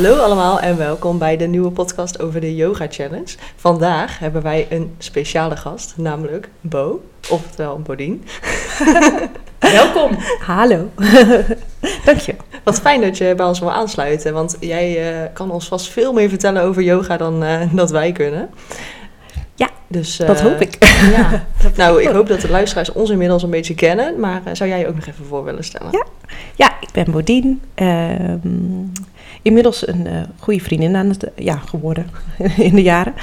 Hallo allemaal en welkom bij de nieuwe podcast over de Yoga Challenge. Vandaag hebben wij een speciale gast, namelijk Bo, oftewel Bodien. welkom. Hallo. Dank je. Wat fijn dat je bij ons wil aansluiten, want jij uh, kan ons vast veel meer vertellen over yoga dan uh, dat wij kunnen. Ja, dus, uh, dat hoop ik. Ja. nou, ik hoop dat de luisteraars ons inmiddels een beetje kennen, maar zou jij je ook nog even voor willen stellen? Ja, ja ik ben Bodien. Ehm, inmiddels een uh, goede vriendin aan het, ja, geworden in de jaren.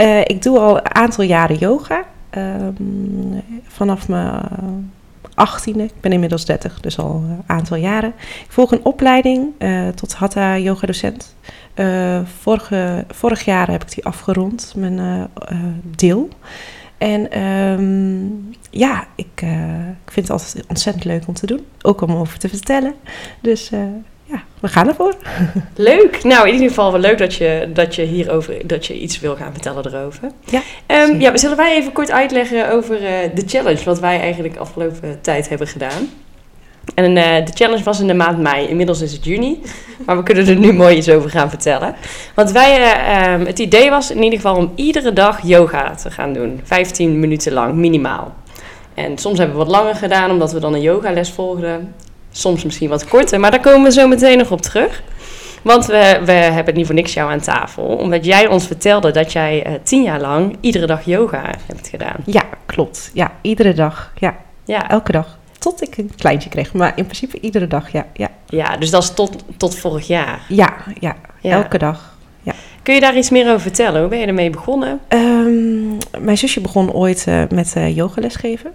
Uh, ik doe al een aantal jaren yoga. Um, vanaf mijn achttiende. Ik ben inmiddels 30, dus al een aantal jaren. Ik volg een opleiding tot Hatha yoga docent. vorige, vorig jaar heb ik die afgerond, mijn deel. En um, ja, ik, ik vind het altijd ontzettend leuk om te doen. Ook om over te vertellen. Dus ja, we gaan ervoor. Leuk. Nou, in ieder geval wel leuk dat je, dat je hierover dat je iets wil gaan vertellen erover. Ja. Um, ja, zullen wij even kort uitleggen over uh, de challenge, wat wij eigenlijk afgelopen tijd hebben gedaan. En uh, de challenge was in de maand mei. Inmiddels is het juni. Maar we kunnen er nu mooi iets over gaan vertellen. Want wij, uh, um, het idee was in ieder geval om iedere dag yoga te gaan doen. 15 minuten lang, minimaal. En soms hebben we wat langer gedaan, omdat we dan een yogales volgden. Soms misschien wat korter, maar daar komen we zo meteen nog op terug. Want we, we hebben niet voor niks jou aan tafel. Omdat jij ons vertelde dat jij uh, tien jaar lang iedere dag yoga hebt gedaan. Ja, klopt. Ja, iedere dag. Ja, ja. elke dag. Tot ik een kleintje kreeg. Maar in principe iedere dag, ja. Ja, ja dus dat is tot, tot vorig jaar? Ja, ja, ja. elke dag. Ja. Kun je daar iets meer over vertellen? Hoe ben je ermee begonnen? Um, mijn zusje begon ooit uh, met uh, yogales geven.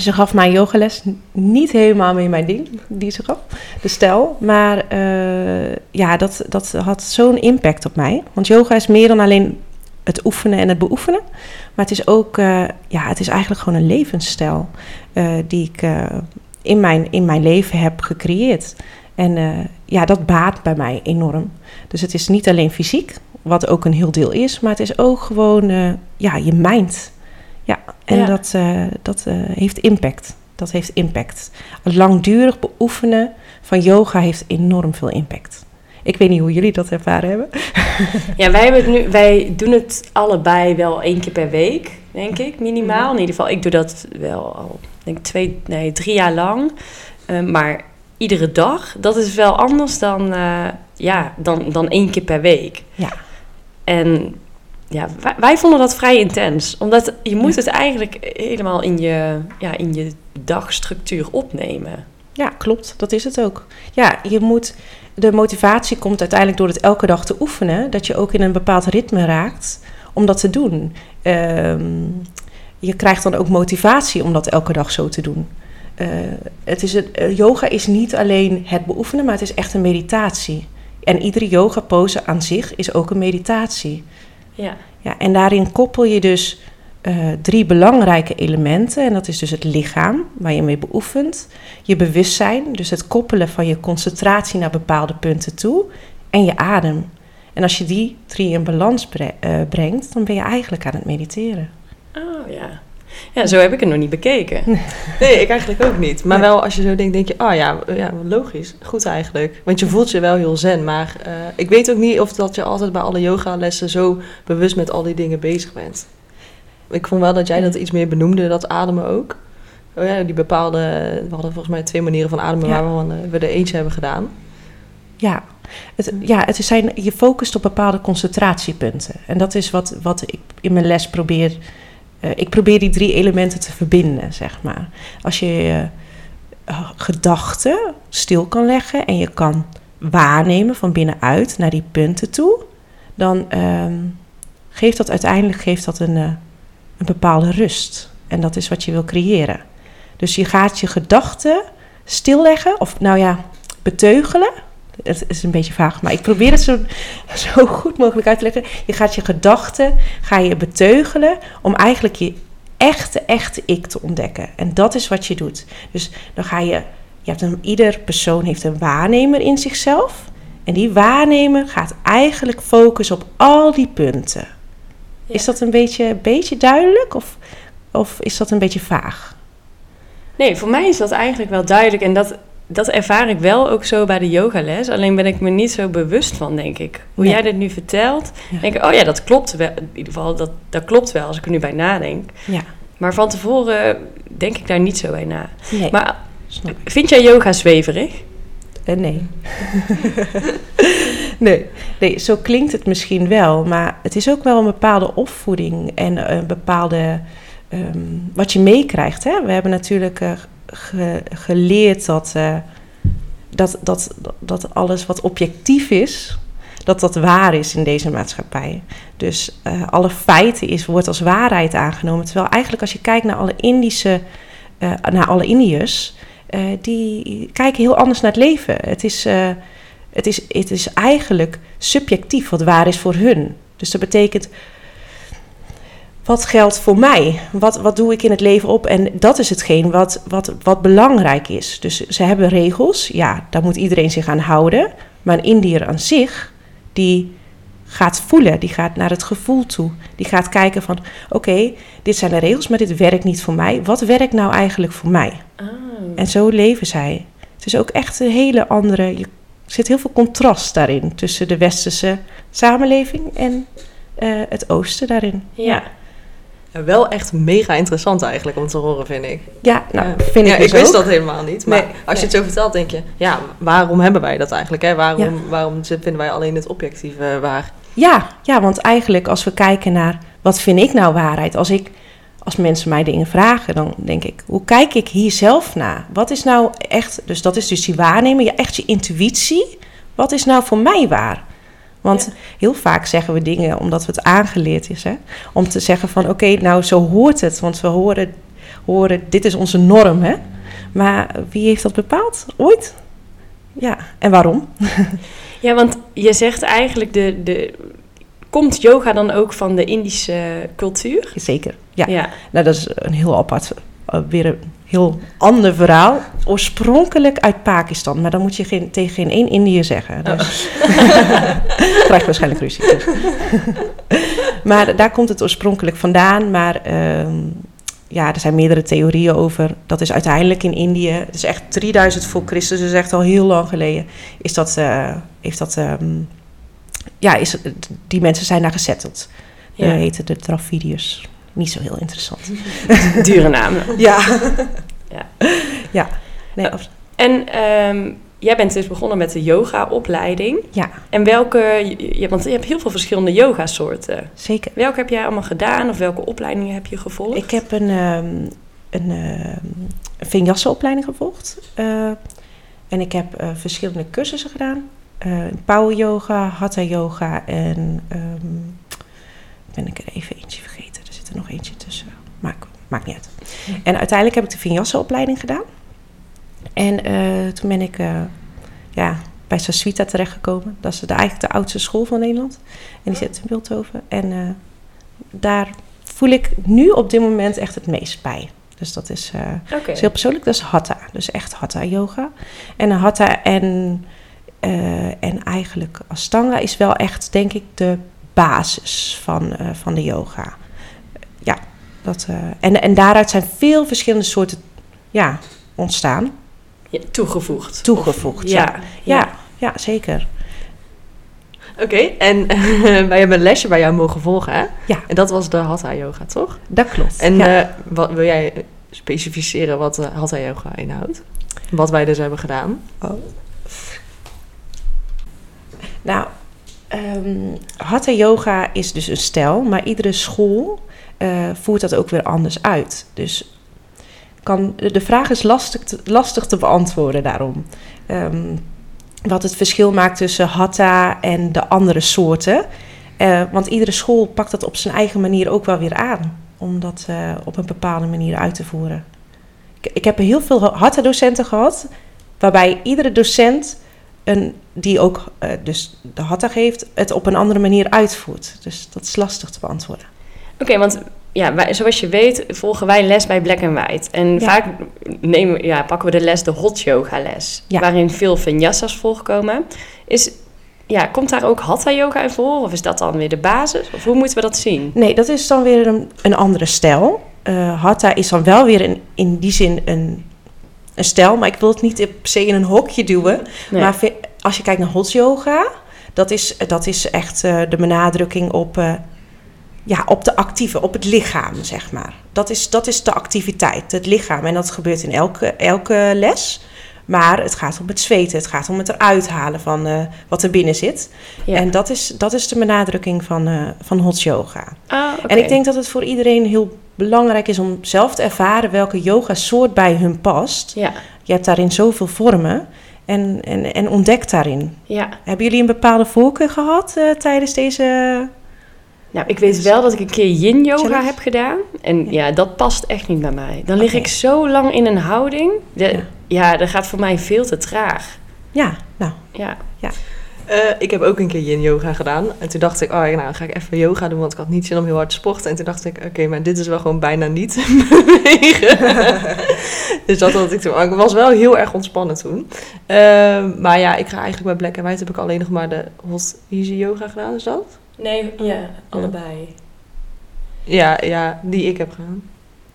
Ze gaf mij yogales, niet helemaal meer mijn ding, die ze gaf, de stijl. Maar uh, ja, dat, dat had zo'n impact op mij. Want yoga is meer dan alleen het oefenen en het beoefenen. Maar het is ook, uh, ja, het is eigenlijk gewoon een levensstijl uh, die ik in, mijn, in mijn leven heb gecreëerd. En ja, dat baat bij mij enorm. Dus het is niet alleen fysiek, wat ook een heel deel is, maar het is ook gewoon ja, je mind. Ja, en dat, uh, dat uh, heeft impact. Dat heeft impact. Het langdurig beoefenen van yoga heeft enorm veel impact. Ik weet niet hoe jullie dat ervaren hebben. Ja, wij, hebben het nu, wij doen het allebei wel één keer per week, denk ik, minimaal. Mhm. In ieder geval, ik doe dat wel al, denk twee, nee, drie jaar lang. Uh, maar iedere dag, dat is wel anders dan, ja, dan, dan één keer per week. Ja. En ja, wij, vonden dat vrij intens. Omdat je moet het eigenlijk helemaal in je, ja, in je dagstructuur opnemen. Ja, klopt. Dat is het ook. Ja, je moet... De motivatie komt uiteindelijk door het elke dag te oefenen. Dat je ook in een bepaald ritme raakt om dat te doen. Um, je krijgt dan ook motivatie om dat elke dag zo te doen. Uh, het is het, uh, yoga is niet alleen het beoefenen, maar het is echt een meditatie. En iedere yoga pose aan zich is ook een meditatie. Ja. ja en daarin koppel je dus uh, drie belangrijke elementen. En dat is dus het lichaam, waar je mee beoefent. Je bewustzijn, dus het koppelen van je concentratie naar bepaalde punten toe. En je adem. En als je die drie in balans bre uh, brengt, dan ben je eigenlijk aan het mediteren. Oh ja. Ja, zo heb ik het nog niet bekeken. Nee, ik eigenlijk ook niet. Maar wel als je zo denkt, denk je, oh ja, ja logisch. Goed eigenlijk. Want je voelt je wel heel zen. Maar uh, ik weet ook niet of dat je altijd bij alle yogalessen zo bewust met al die dingen bezig bent. Ik vond wel dat jij dat iets meer benoemde, dat ademen ook. Oh ja, die bepaalde, we hadden volgens mij twee manieren van ademen ja. waar we, we er eentje hebben gedaan. Ja, het, ja, het zijn, je focust op bepaalde concentratiepunten. En dat is wat, wat ik in mijn les probeer ik probeer die drie elementen te verbinden, zeg maar. Als je je uh, gedachten stil kan leggen en je kan waarnemen van binnenuit naar die punten toe, dan um, geeft dat uiteindelijk geeft dat een, uh, een bepaalde rust. En dat is wat je wil creëren. Dus je gaat je gedachten stilleggen, of nou ja, beteugelen het is een beetje vaag, maar ik probeer het zo, zo goed mogelijk uit te leggen. Je gaat je gedachten, ga je beteugelen om eigenlijk je echte, echte ik te ontdekken. En dat is wat je doet. Dus dan ga je, je hebt een, ieder persoon heeft een waarnemer in zichzelf. En die waarnemer gaat eigenlijk focussen op al die punten. Ja. Is dat een beetje, beetje duidelijk of, of is dat een beetje vaag? Nee, voor mij is dat eigenlijk wel duidelijk. En dat, dat ervaar ik wel ook zo bij de yogales. Alleen ben ik me niet zo bewust van, denk ik. Hoe Nee. jij dit nu vertelt, Ja. denk ik, oh ja, dat klopt wel. In ieder geval, dat, dat klopt wel als ik er nu bij nadenk. Ja. Maar van tevoren denk ik daar niet zo bij na. Nee, Maar vind jij yoga zweverig? Eh, nee. nee. Nee, zo klinkt het misschien wel, maar het is ook wel een bepaalde opvoeding en een bepaalde. ehm, wat je meekrijgt. We hebben natuurlijk ge- geleerd dat, eh, dat, dat, dat alles wat objectief is, dat dat waar is in deze maatschappij. Dus eh, alle feiten is, wordt als waarheid aangenomen. Terwijl eigenlijk als je kijkt naar alle Indische, eh, naar alle Indiërs, die kijken heel anders naar het leven. Het is, het, is, het is eigenlijk subjectief wat waar is voor hun. Dus dat betekent, wat geldt voor mij? Wat, wat doe ik in het leven op? En dat is hetgeen wat, wat, wat belangrijk is. Dus ze hebben regels, ja, daar moet iedereen zich aan houden. Maar een Indiër aan zich, die gaat voelen, die gaat naar het gevoel toe. Die gaat kijken van, oké, dit zijn de regels, maar dit werkt niet voor mij. Wat werkt nou eigenlijk voor mij? En zo leven zij. Het is ook echt een hele andere. Je, er zit heel veel contrast daarin tussen de westerse samenleving en eh, het oosten daarin. Ja. Ja, wel echt mega interessant eigenlijk om te horen, vind ik. Ja, nou, Ja. vind ja, ik dus wist ook. dat helemaal niet. Maar Nee, als je het zo vertelt, denk je... Ja, waarom hebben wij dat eigenlijk? Hè? Waarom, waarom vinden wij alleen het objectieve waar? Ja, ja, want eigenlijk als we kijken naar wat vind ik nou waarheid, als ik als mensen mij dingen vragen, dan denk ik, hoe kijk ik hier zelf naar? Wat is nou echt, dus dat is dus die waarnemen, ja, echt je intuïtie. Wat is nou voor mij waar? Want heel vaak zeggen we dingen omdat het aangeleerd is, hè? Om te zeggen van, oké, nou zo hoort het, want we horen, horen, dit is onze norm, hè? Maar wie heeft dat bepaald? Ooit? Ja, en waarom? Ja, want je zegt eigenlijk, de, de, komt yoga dan ook van de Indische cultuur? Zeker, ja. Ja. Nou, dat is een heel apart, eh, weer een heel ander verhaal. Oorspronkelijk uit Pakistan, maar dan moet je geen, tegen geen één Indiër zeggen. Dus krijg je waarschijnlijk ruzie. dus. maar daar komt het oorspronkelijk vandaan. Maar ehm, ja, er zijn meerdere theorieën over. Dat is uiteindelijk in Indië, het is echt 3000 voor Christus, dus echt al heel lang geleden, is dat, eh, heeft dat, ehm, ja, is, die mensen zijn daar gezetteld. Ja. Ja. heten de Dravidiërs. Niet zo heel interessant. Dure namen. Ja. Ja. Ja. Nee, of- En ehm, jij bent dus begonnen met de yoga-opleiding. ja, En welke, je, want je hebt heel veel verschillende yogasoorten. zeker. Welke heb jij allemaal gedaan of welke opleidingen heb je gevolgd? Ik heb een, ehm een, vinyasa-opleiding gevolgd. Eh, en ik heb eh, verschillende cursussen gedaan. Eh power yoga, hatha yoga en... ben ik er even eentje vergeten. Nog eentje tussen. Maakt, maakt niet uit. En uiteindelijk heb ik de vinyasa-opleiding gedaan. En eh, toen ben ik eh, ja, bij Saswita terechtgekomen. Dat is de, eigenlijk de oudste school van Nederland. En die zit in Beeldhoven. En eh, daar voel ik nu op dit moment echt het meest bij. Dus dat is, is heel persoonlijk. Dat is hatha. Dus echt hatha yoga. En hatha en, en eigenlijk ashtanga is wel echt, denk ik, de basis van, van de yoga. Dat, eh, en, en daaruit zijn veel verschillende soorten ja, ontstaan. Ja, toegevoegd. Toegevoegd, ja. Ja. Ja, ja, zeker. Oké, en wij hebben een lesje bij jou mogen volgen, hè? Ja. En dat was de Hatha Yoga, toch? Dat klopt. En eh, wat, wil jij specificeren wat de Hatha Yoga inhoudt? Wat wij dus hebben gedaan? Nou, ehm Hatha yoga is dus een stijl, maar iedere school eh, voert dat ook weer anders uit. Dus kan, de vraag is lastig te, lastig te beantwoorden daarom. Ehm, wat het verschil maakt tussen Hatha en de andere soorten. Eh, want iedere school pakt dat op zijn eigen manier ook wel weer aan. Om dat eh, op een bepaalde manier uit te voeren. Ik, heb heel veel Hatha-docenten gehad, waarbij iedere docent een, die ook dus de Hatha geeft, het op een andere manier uitvoert. Dus dat is lastig te beantwoorden. Oké, want ja, wij, zoals je weet volgen wij les bij Black and White. En Ja. vaak nemen, ja, pakken we de les, de hot yoga les. Ja. Waarin veel vinyasas voorkomen. Is, ja, komt daar ook hatha yoga in voor? Of is dat dan weer de basis? Of hoe moeten we dat zien? Nee, dat is dan weer een, een andere stijl. Eh, hatha is dan wel weer een, in die zin een, een stijl, maar ik wil het niet per se in een hokje duwen. Nee. Maar als je kijkt naar hot yoga, dat is, dat is echt eh, de benadrukking op, eh, ja, op de actieve, op het lichaam, zeg maar. Dat is, dat is de activiteit, het lichaam. En dat gebeurt in elke, elke les. Maar het gaat om het zweten, het gaat om het eruit halen van eh, wat er binnen zit. ja. En dat is, dat is de benadrukking van, eh, van hot yoga. Ah. En ik denk dat het voor iedereen heel belangrijk is om zelf te ervaren welke yoga soort bij hun past. Ja, Je hebt daarin zoveel vormen en, en, en ontdek daarin. ja. Hebben jullie een bepaalde voorkeur gehad eh, tijdens deze... Nou, ik weet wel dat ik een keer yin yoga heb gedaan. En ja, dat past echt niet bij mij. Dan lig ik zo lang in een houding. De, Ja. ja. dat gaat voor mij veel te traag. Ja, nou, Ja, Eh, ik heb ook een keer yin yoga gedaan. En toen dacht ik, oh ja, nou ga ik even yoga doen, want ik had niet zin om heel hard te sporten. En toen dacht ik, oké, maar dit is wel gewoon bijna niet bewegen. dus dat had ik toen. Ik was wel heel erg ontspannen toen. Ehm, maar ja, ik ga eigenlijk bij Black and White heb ik alleen nog maar de hot easy yoga gedaan, is dat? Nee, ja, allebei. Ja, ja, die ik heb gedaan.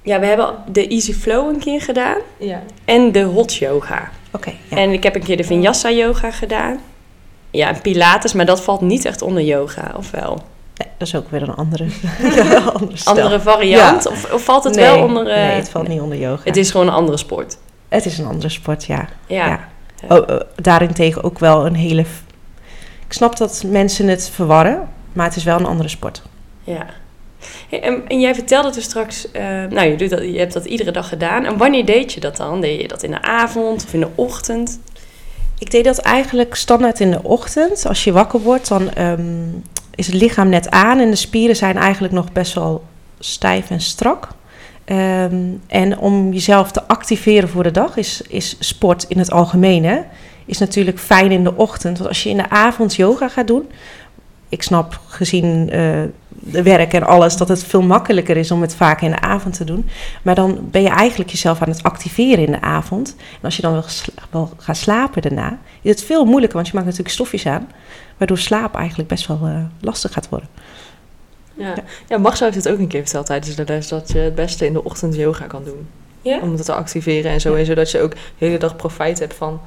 Ja, we hebben de Easy Flow een keer gedaan. Ja. En de hot yoga. oké. ja. En ik heb een keer de Vinyasa yoga gedaan. Ja, en Pilates, maar dat valt niet echt onder yoga, of wel? Nee, dat is ook weer een andere, andere. Andere variant? Of, of valt het Nee, wel onder... eh, nee, het valt niet onder yoga. Het is gewoon een andere sport. Het is een andere sport, ja. Ja. Ja. Oh, eh, daarentegen ook wel een hele... Ik snap dat mensen het verwarren, maar het is wel een andere sport. Ja. En jij vertelde dus straks, eh, nou je, doet dat, je hebt dat iedere dag gedaan. En wanneer deed je dat dan? Deed je dat in de avond of in de ochtend? Ik deed dat eigenlijk standaard in de ochtend. Als je wakker wordt, dan ehm, is het lichaam net aan en de spieren zijn eigenlijk nog best wel stijf en strak. Ehm, en om jezelf te activeren voor de dag is, is sport in het algemeen. Hè, is natuurlijk fijn in de ochtend. Want als je in de avond yoga gaat doen. Ik snap gezien eh, de werk en alles dat het veel makkelijker is om het vaak in de avond te doen. Maar dan ben je eigenlijk jezelf aan het activeren in de avond. En als je dan wil, gaan slapen daarna, is het veel moeilijker. Want je maakt natuurlijk stofjes aan. Waardoor slaap eigenlijk best wel eh, lastig gaat worden. Ja. ja, Marcel heeft het ook een keer verteld tijdens de les, dat je het beste in de ochtend yoga kan doen. Ja? Om het te activeren en zo. En zodat je ook de hele dag profijt hebt van...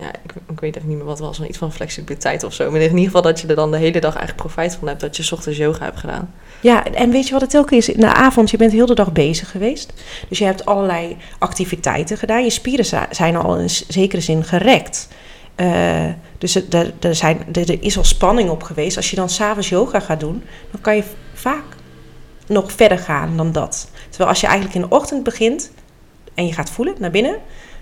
Ja, ik, ik weet even niet meer wat was, maar iets van flexibiliteit of zo. Maar in ieder geval dat je er dan de hele dag eigenlijk profijt van hebt... dat je ochtends yoga hebt gedaan. Ja, en- weet je wat het ook is? De avond, je bent heel de dag bezig geweest. Dus je hebt allerlei activiteiten gedaan. Je spieren zijn al in zekere zin gerekt. Eh, dus er, zijn, er, er is al spanning op geweest. Als je dan s'avonds yoga gaat doen, dan kan je vaak nog verder gaan dan dat. Terwijl als je eigenlijk in de ochtend begint en je gaat voelen naar binnen,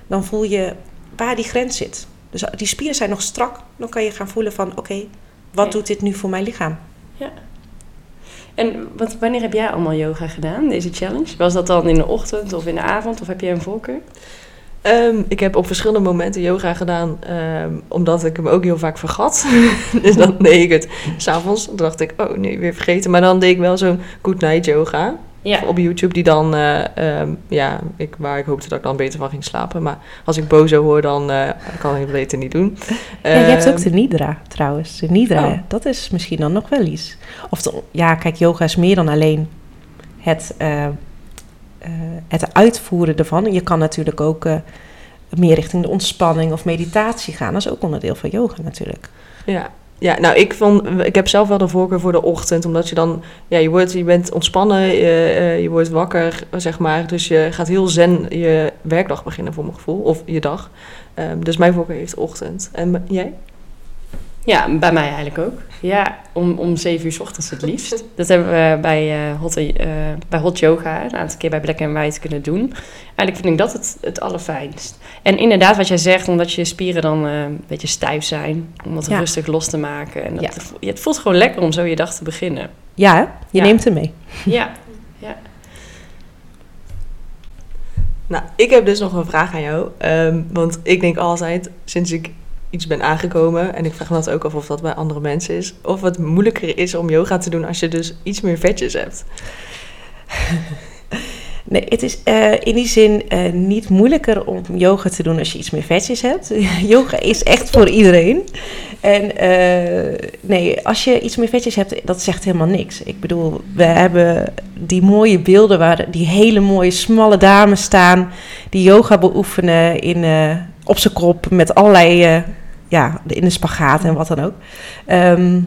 dan voel je waar die grens zit. Dus die spieren zijn nog strak. Dan kan je gaan voelen van, oké, wat Ja. doet dit nu voor mijn lichaam? En wat, wanneer heb jij allemaal yoga gedaan, deze challenge? Was dat dan in de ochtend of in de avond? Of heb je een voorkeur? Ehm, ik heb op verschillende momenten yoga gedaan, ehm, omdat ik hem ook heel vaak vergat. dus dan deed ik het s'avonds. Dacht ik, oh nee, weer vergeten. Maar dan deed ik wel zo'n good night yoga Ja. op YouTube, die dan, eh, ehm, ja, ik, waar ik hoopte dat ik dan beter van ging slapen. Maar als ik bozo hoor, dan eh, kan ik het beter niet doen. Ja, je hebt ook Ehm, de Nidra trouwens. De Nidra, Oh. dat is misschien dan nog wel iets. Of de- ja, kijk, yoga is meer dan alleen het, eh, het uitvoeren ervan. Je kan natuurlijk ook meer richting de ontspanning of meditatie gaan. Dat is ook onderdeel van yoga natuurlijk. Ja. Ja, nou, ik, vond, ik heb zelf wel de voorkeur voor de ochtend, omdat je dan, ja, je, wordt, je bent ontspannen, je, eh, je wordt wakker, zeg maar. Dus je gaat heel zen je werkdag beginnen, voor mijn gevoel, of je dag. Ehm, dus mijn voorkeur heeft ochtend. En jij? Ja, bij mij eigenlijk ook. Ja, om, om 7 uur 's ochtends het liefst. Dat hebben we bij, eh, hot, eh, bij hot Yoga een aantal keer bij Black and White kunnen doen. Eigenlijk vind ik dat het, het allerfijnst. En inderdaad, wat jij zegt, omdat je spieren dan eh, een beetje stijf zijn, om wat Ja. rustig los te maken. En dat, Ja. ja, het voelt gewoon lekker om zo je dag te beginnen. Ja, hè? je Ja. neemt hem mee. Ja, Nou, ik heb dus nog een vraag aan jou. Ehm, want ik denk altijd, sinds ik iets ben aangekomen, en ik vraag me dat ook af of dat bij andere mensen is, of het moeilijker is om yoga te doen als je dus iets meer vetjes hebt. Nee, het is eh, in die zin eh, niet moeilijker om yoga te doen als je iets meer vetjes hebt. yoga is echt voor iedereen. En eh, nee, als je iets meer vetjes hebt, dat zegt helemaal niks. Ik bedoel, we hebben die mooie beelden waar die hele mooie smalle dames staan, die yoga beoefenen in, op zijn kop met allerlei, eh, ja, in de spagaat en wat dan ook. Ehm,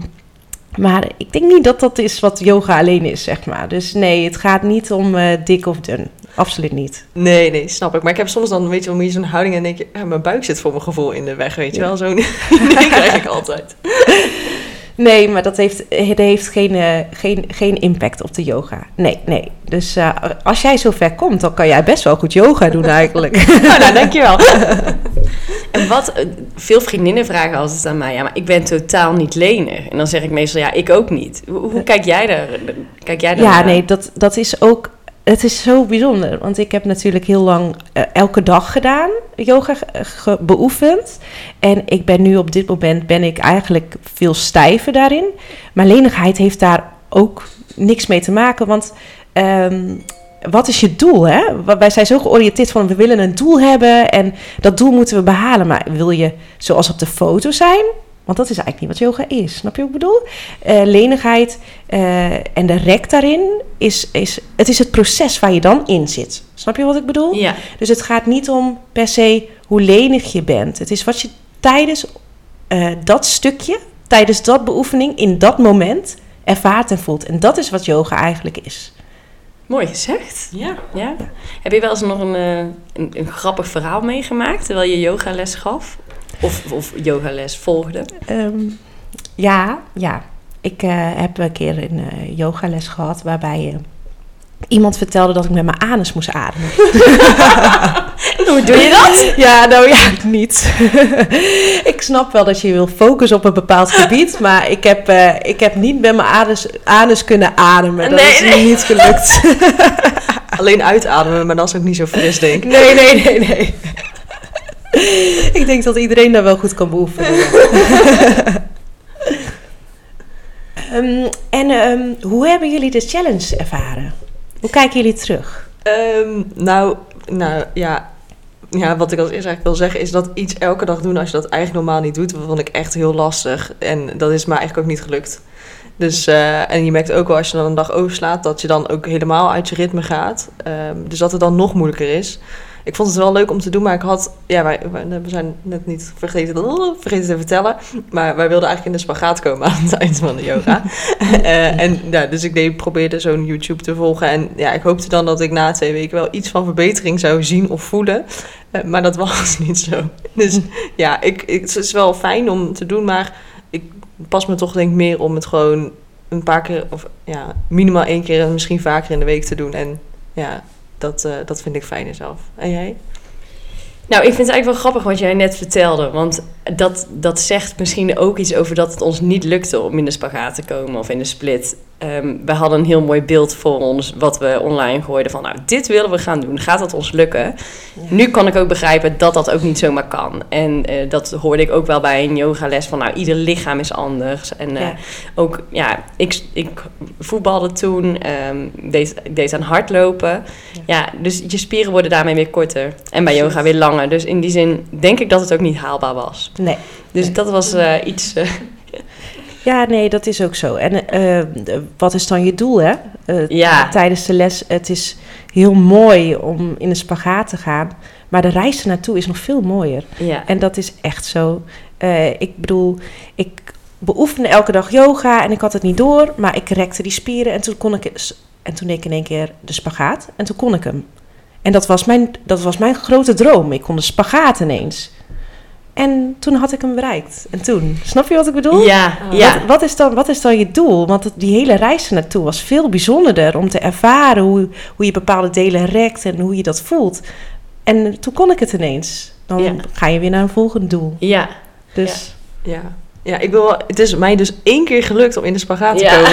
maar ik denk niet dat dat is wat yoga alleen is, zeg maar. Dus nee, het gaat niet om eh, dik of dun. Absoluut niet. Nee, nee, snap ik. Maar ik heb soms dan, weet je wel, zo'n houding en denk je, ja, mijn buik zit voor mijn gevoel in de weg, weet je Ja. wel. Zo'n krijg ik altijd. Nee, maar dat heeft, het heeft geen, eh, geen, geen impact op de yoga. Nee, nee. Dus eh, als jij zo ver komt, dan kan jij best wel goed yoga doen eigenlijk. Oh, nou, dankjewel. En wat, eh, veel vriendinnen vragen altijd aan mij, ja, maar ik ben totaal niet lenig. En dan zeg ik meestal, ja, ik ook niet. Hoe, hoe kijk jij daar? Kijk jij daar Ja, naar? nee, dat, dat is ook. Het is zo bijzonder, want ik heb natuurlijk heel lang eh, elke dag gedaan, yoga ge- beoefend. En ik ben nu op dit moment ben ik eigenlijk veel stijver daarin. Maar lenigheid heeft daar ook niks mee te maken, want ehm, wat is je doel? Hè? Wij zijn zo georiënteerd van we willen een doel hebben en dat doel moeten we behalen. Maar wil je zoals op de foto zijn? Want dat is eigenlijk niet wat yoga is. Snap je wat ik bedoel? Eh, lenigheid eh, en de rek daarin is, is, het is het proces waar je dan in zit. Snap je wat ik bedoel? Ja, Dus het gaat niet om per se hoe lenig je bent. Het is wat je tijdens eh, dat stukje, tijdens dat beoefening, in dat moment ervaart en voelt. En dat is wat yoga eigenlijk is. mooi gezegd. Ja. Ja. Heb je wel eens nog een, eh, een, een grappig verhaal meegemaakt terwijl je yogales gaf? Of, of yogales volgde? Ehm, ja, ja. Ik eh, heb een keer een eh, yogales gehad waarbij eh, iemand vertelde dat ik met mijn anus moest ademen. Hoe doe je dat? Ja, nou ja, niet. ik snap wel dat je wil focussen op een bepaald gebied, maar ik heb, eh, ik heb niet met mijn anus, anus kunnen ademen. Dat Nee, is nee. niet gelukt. Alleen uitademen, maar dat is ook niet zo fris, denk ik. nee, nee, nee, nee. ik denk dat iedereen dat wel goed kan beoefenen. Ehm, en ehm, hoe hebben jullie de challenge ervaren? Hoe kijken jullie terug? Ehm, nou, nou ja. ja, wat ik als eerst eigenlijk wil zeggen is dat iets elke dag doen als je dat eigenlijk normaal niet doet, vond ik echt heel lastig. En dat is me eigenlijk ook niet gelukt. Dus, eh, en je merkt ook wel als je dan een dag overslaat, dat je dan ook helemaal uit je ritme gaat. Ehm, dus dat het dan nog moeilijker is. Ik vond het wel leuk om te doen, maar ik had... Ja, wij, wij- we zijn net niet vergeten, vergeten te vertellen. Maar wij wilden eigenlijk in de spagaat komen aan het eind van de yoga. Eh, en ja, dus ik deed, probeerde zo'n YouTube te volgen. En ja, ik hoopte dan dat ik na twee weken wel iets van verbetering zou zien of voelen. Eh, maar dat was niet zo. Dus ja, ik, ik, het is wel fijn om te doen, maar ik pas me toch denk ik meer om het gewoon een paar keer, of ja, minimaal één keer en misschien vaker in de week te doen. En ja, dat, eh, dat vind ik fijner zelf. En jij? Nou, ik vind het eigenlijk wel grappig wat jij net vertelde. Want dat, dat zegt misschien ook iets over dat het ons niet lukte om in de spagaat te komen of in de split. Ehm, we hadden een heel mooi beeld voor ons wat we online gooiden van nou, dit willen we gaan doen. Gaat dat ons lukken? Nu kan ik ook begrijpen dat dat ook niet zomaar kan. En eh, dat hoorde ik ook wel bij een yogales van nou, ieder lichaam is anders. En eh, Ja. ook, ja, ik, ik voetbalde toen, ehm, deed, ik deed aan hardlopen. Ja. dus je spieren worden daarmee weer korter. En bij yoga weer langer. Dus in die zin denk ik dat het ook niet haalbaar was. Nee. Dus Nee. dat was eh, iets... eh, Ja, nee, dat is ook zo. En eh, d- wat is dan je doel, hè? Eh, Ja. Tijdens de les, het is heel mooi om in de spagaat te gaan. Maar de reis ernaartoe is nog veel mooier. ja. En dat is echt zo. Eh, ik bedoel, ik beoefende elke dag yoga en ik had het niet door. Maar ik rekte die spieren en toen kon ik... En toen deed ik in één keer de spagaat en toen kon ik hem. En dat was mijn, dat was mijn grote droom. Ik kon de spagaat ineens. En toen had ik hem bereikt. En toen, snap je wat ik bedoel? ja, ja. Wat, wat, is dan, wat is dan je doel? Want die hele reis naartoe was veel bijzonderder om te ervaren hoe, hoe je bepaalde delen rekt en hoe je dat voelt. En toen kon ik het ineens. Dan Ja. ga je weer naar een volgend doel. ja. Dus Ja. Ja, ik wil wel, het is mij dus één keer gelukt om in de spagaat te Ja. komen.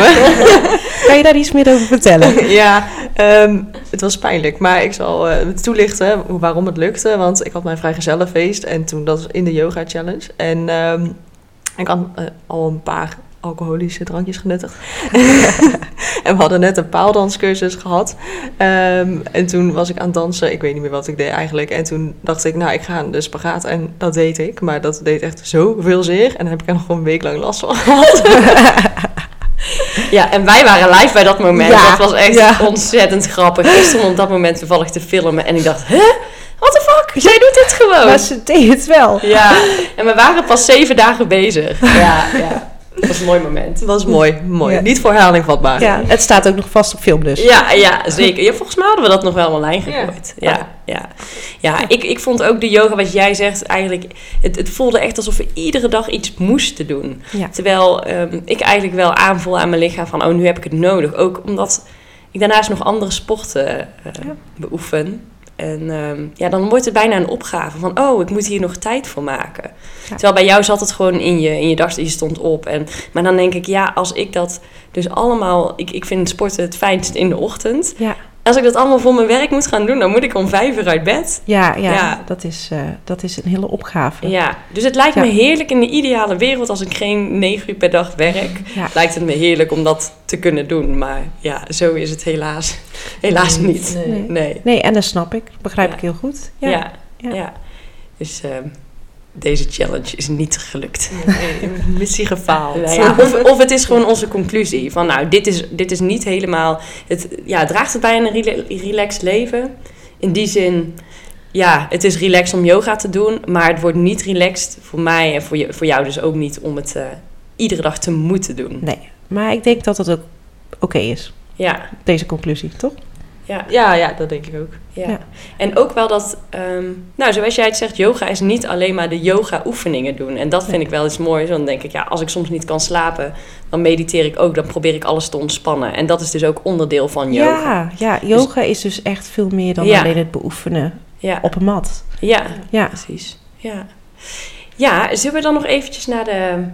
kan je daar iets meer over vertellen? ja, ehm, het was pijnlijk. Maar ik zal eh, toelichten hoe- waarom het lukte. Want ik had mijn vrijgezellenfeest en toen dat was in de yoga challenge. En ehm, ik had eh, al een paar alcoholische drankjes genuttigd. en we hadden net een paaldanscursus gehad. Ehm, en toen was ik aan het dansen. Ik weet niet meer wat ik deed eigenlijk. En toen dacht ik, nou, ik ga aan de spagaat. En dat deed ik. Maar dat deed echt zoveel zeer. En dan heb ik er nog een week lang last van gehad. Ja, en wij waren live bij dat moment. Ja, Dat was echt ja. ontzettend grappig. Ik stond op dat moment toevallig te filmen en ik dacht, hè? What the fuck? Jij doet dit gewoon. Maar ze deed het wel. Ja, en we waren pas zeven dagen bezig. Ja, ja. Dat was een mooi moment. Het was mooi, mooi. Ja. Niet voor herhaling vatbaar. Ja, het staat ook nog vast op film dus. Ja, ja, zeker. Ja, volgens mij hadden we dat nog wel online gegooid. Ja, ja. ja. ik, ik vond ook de yoga, wat jij zegt, eigenlijk... Het, het voelde echt alsof we iedere dag iets moesten doen. Ja. Terwijl ehm, ik eigenlijk wel aanvoel aan mijn lichaam van... oh, nu heb ik het nodig. Ook omdat ik daarnaast nog andere sporten eh, Ja. beoefen. En ehm, ja, dan wordt het bijna een opgave van... oh, ik moet hier nog tijd voor maken. Ja. Terwijl bij jou zat het gewoon in je, in je dag, je stond op. En, maar dan denk ik, ja, als ik dat dus allemaal... Ik, ik vind sporten het fijnst in de ochtend. Ja, Als ik dat allemaal voor mijn werk moet gaan doen... dan moet ik om vijf uur uit bed. ja, ja, Ja. Dat, is, eh, dat is een hele opgave. Ja, dus het lijkt Ja. me heerlijk in de ideale wereld... als ik geen negen uur per dag werk... Ja. lijkt het me heerlijk om dat te kunnen doen. Maar ja, zo is het helaas, helaas niet. Nee. Nee. Nee. Nee, en dat snap ik. Dat begrijp ik heel goed. Ja, Ja. ja. Ja. Dus ehm, deze challenge is niet gelukt. Nee, missie gefaald. Nou ja, of, of het is gewoon onze conclusie. Van nou, dit is, dit is niet helemaal... Het, ja, draagt het bij een rela- relaxed leven? In die zin... Ja, het is relaxed om yoga te doen. Maar het wordt niet relaxed voor mij en voor, je, voor jou dus ook niet... om het eh, iedere dag te moeten doen. Nee, maar ik denk dat het ook oké is. Ja, Deze conclusie, toch? Ja. Ja, ja, dat denk ik ook. Ja. Ja. En ook wel dat, ehm, nou, zoals jij het zegt, yoga is niet alleen maar de yoga-oefeningen doen. En dat vind ik wel iets moois. Dan denk ik, ja, als ik soms niet kan slapen, dan mediteer ik ook. Dan probeer ik alles te ontspannen. En dat is dus ook onderdeel van yoga. Ja, ja, yoga is dus echt veel meer dan Ja. alleen het beoefenen Ja, op een mat. ja, Ja, precies. Ja. ja, zullen we dan nog eventjes naar de,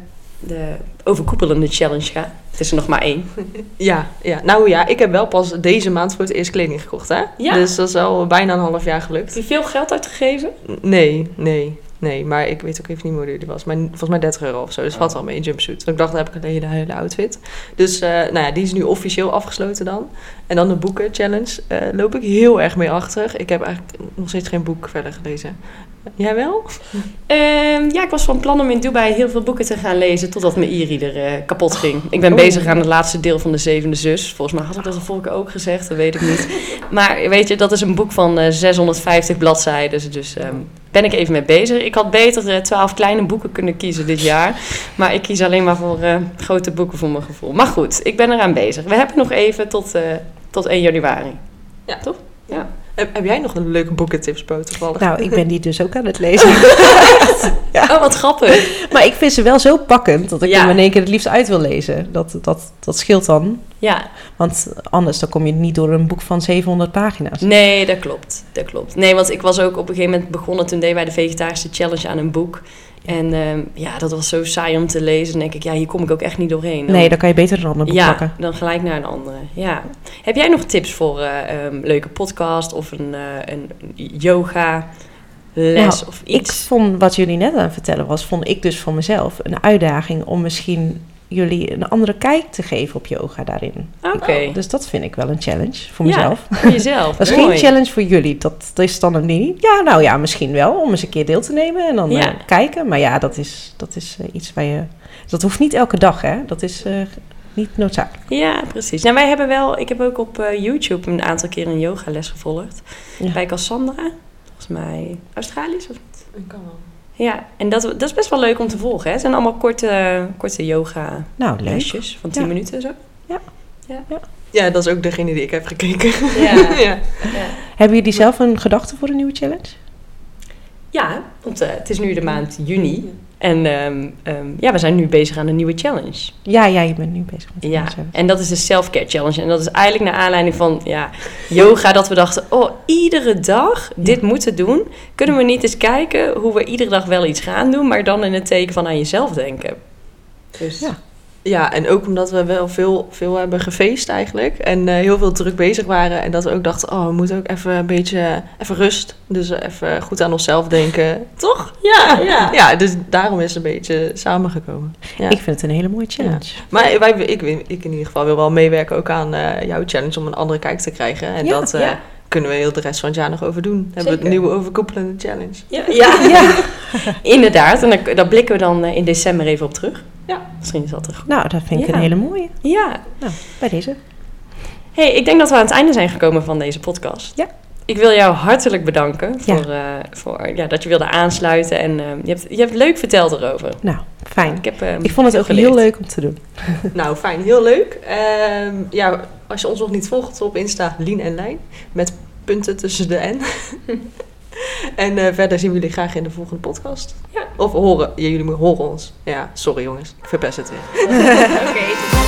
de overkoepelende challenge gaan? Het is er nog maar één. Ja, ja, nou ja, ik heb wel pas deze maand voor het eerst kleding gekocht, hè? Ja. Dus dat is al bijna een half jaar Heb gelukt. je veel geld uitgegeven? Nee, nee, nee. Maar ik weet ook even niet hoe duur die was. Maar volgens mij 30 euro of zo. Dus valt wel mee, een jumpsuit. Ik dacht, dan heb ik een hele, hele outfit. Dus uh, nou ja, die is nu officieel afgesloten dan. En dan de boeken challenge uh, loop ik heel erg mee achter. Ik heb eigenlijk nog steeds geen boek verder gelezen. Jij wel? Um, ja, ik was van plan om in Dubai heel veel boeken te gaan lezen totdat mijn e-reader uh, kapot ging. Ik ben oh. bezig aan het laatste deel van De Zevende Zus. Volgens mij had ik dat de vorige ook gezegd, dat weet ik niet. Maar weet je, dat is een boek van uh, 650 bladzijden. Dus um, ben ik even mee bezig. Ik had beter 12 kleine boeken kunnen kiezen dit jaar. Maar ik kies alleen maar voor uh, grote boeken voor mijn gevoel. Maar goed, ik ben eraan bezig. We hebben nog even tot, uh, tot 1 januari. Ja. Toch? Ja. Heb, heb, jij nog een leuke boekentips, Bo, toevallig? Nou, ik ben die dus ook aan het lezen. ja. Oh, wat grappig. Maar ik vind ze wel zo pakkend dat ik ja. hem in één keer het liefst uit wil lezen. Dat, dat, dat scheelt dan. Ja. Want anders dan kom je niet door een boek van 700 pagina's. Nee, dat klopt. Dat klopt. Nee, want ik was ook op een gegeven moment begonnen... toen deden wij de vegetarische challenge aan een boek... En uh, ja, dat was zo saai om te lezen. Dan denk ik, ja, hier kom ik ook echt niet doorheen. Dan, nee, dan kan je beter een ander boek ja, pakken. dan gelijk naar een andere. Ja. Heb jij nog tips voor uh, um, leuke podcast of een, uh, een yoga les nou, of iets? Ik vond wat jullie net aan het vertellen was, vond ik dus voor mezelf een uitdaging om misschien jullie een andere kijk te geven op yoga daarin. Oké. Okay. Dus dat vind ik wel een challenge voor mezelf. Ja, voor jezelf. dat is Mooi. geen challenge voor jullie. Dat, dat is dan een niet. Ja, nou ja, misschien wel om eens een keer deel te nemen en dan ja. uh, kijken. Maar ja, dat is, dat is uh, iets waar je. Dat hoeft niet elke dag, hè? Dat is uh, niet noodzakelijk. Ja, precies. Nou, wij hebben wel. Ik heb ook op uh, YouTube een aantal keer een yogales gevolgd ja. bij Cassandra. Volgens mij Australisch of niet? Ik kan wel. Ja, en dat, dat is best wel leuk om te volgen. Hè? Het zijn allemaal korte, korte yoga nou, lesjes van 10 ja. minuten zo. Ja. Ja. ja. ja, dat is ook degene die ik heb gekeken. Ja. ja. ja. Hebben jullie zelf een gedachte voor een nieuwe challenge? Ja, want uh, het is nu de maand juni. En um, um, ja, we zijn nu bezig aan een nieuwe challenge. Ja, ja, je bent nu bezig met Ja, en dat is de self-care challenge. En dat is eigenlijk naar aanleiding van ja, yoga dat we dachten... oh, iedere dag dit ja. moeten doen. Kunnen we niet eens kijken hoe we iedere dag wel iets gaan doen... maar dan in het teken van aan jezelf denken. Dus ja. Ja, en ook omdat we wel veel, veel hebben gefeest eigenlijk. En eh, heel veel druk bezig waren. En dat we ook dachten, oh, we moeten ook even een beetje even rust. Dus eh, even goed aan onszelf denken. Toch? Ja, ja. Ja, dus daarom is het een beetje samengekomen. Ja. Ik vind het een hele mooie challenge. Maar wij, ik, ik in ieder geval wil wel meewerken ook aan eh, jouw challenge om een andere kijk te krijgen. En Ja, dat ja. kunnen we heel de rest van het jaar nog over doen. Hebben we een nieuwe overkoepelende challenge. Ja, ja. inderdaad. En daar, daar blikken we dan in december even op terug. Ja. Misschien is dat er goed. Nou, dat vind ik Ja. een hele mooie. Ja. Nou, bij deze. hey, ik denk dat we aan het einde zijn gekomen van deze podcast. Ja. Ik wil jou hartelijk bedanken Ja. voor, eh, voor ja, dat je wilde aansluiten. En eh, je, hebt, je hebt leuk verteld erover. Nou, fijn. Ik, heb, eh, Ik vond het ook geleerd. heel leuk om te doen. Nou, fijn. Heel leuk. Ehm, ja, als je ons nog niet volgt op Insta, Lien en Lijn. Met punten tussen de N. en eh, verder zien we jullie graag in de volgende podcast. Ja. Of horen. Ja, jullie horen ons. Ja, sorry jongens. Ik verpest het weer. Oké,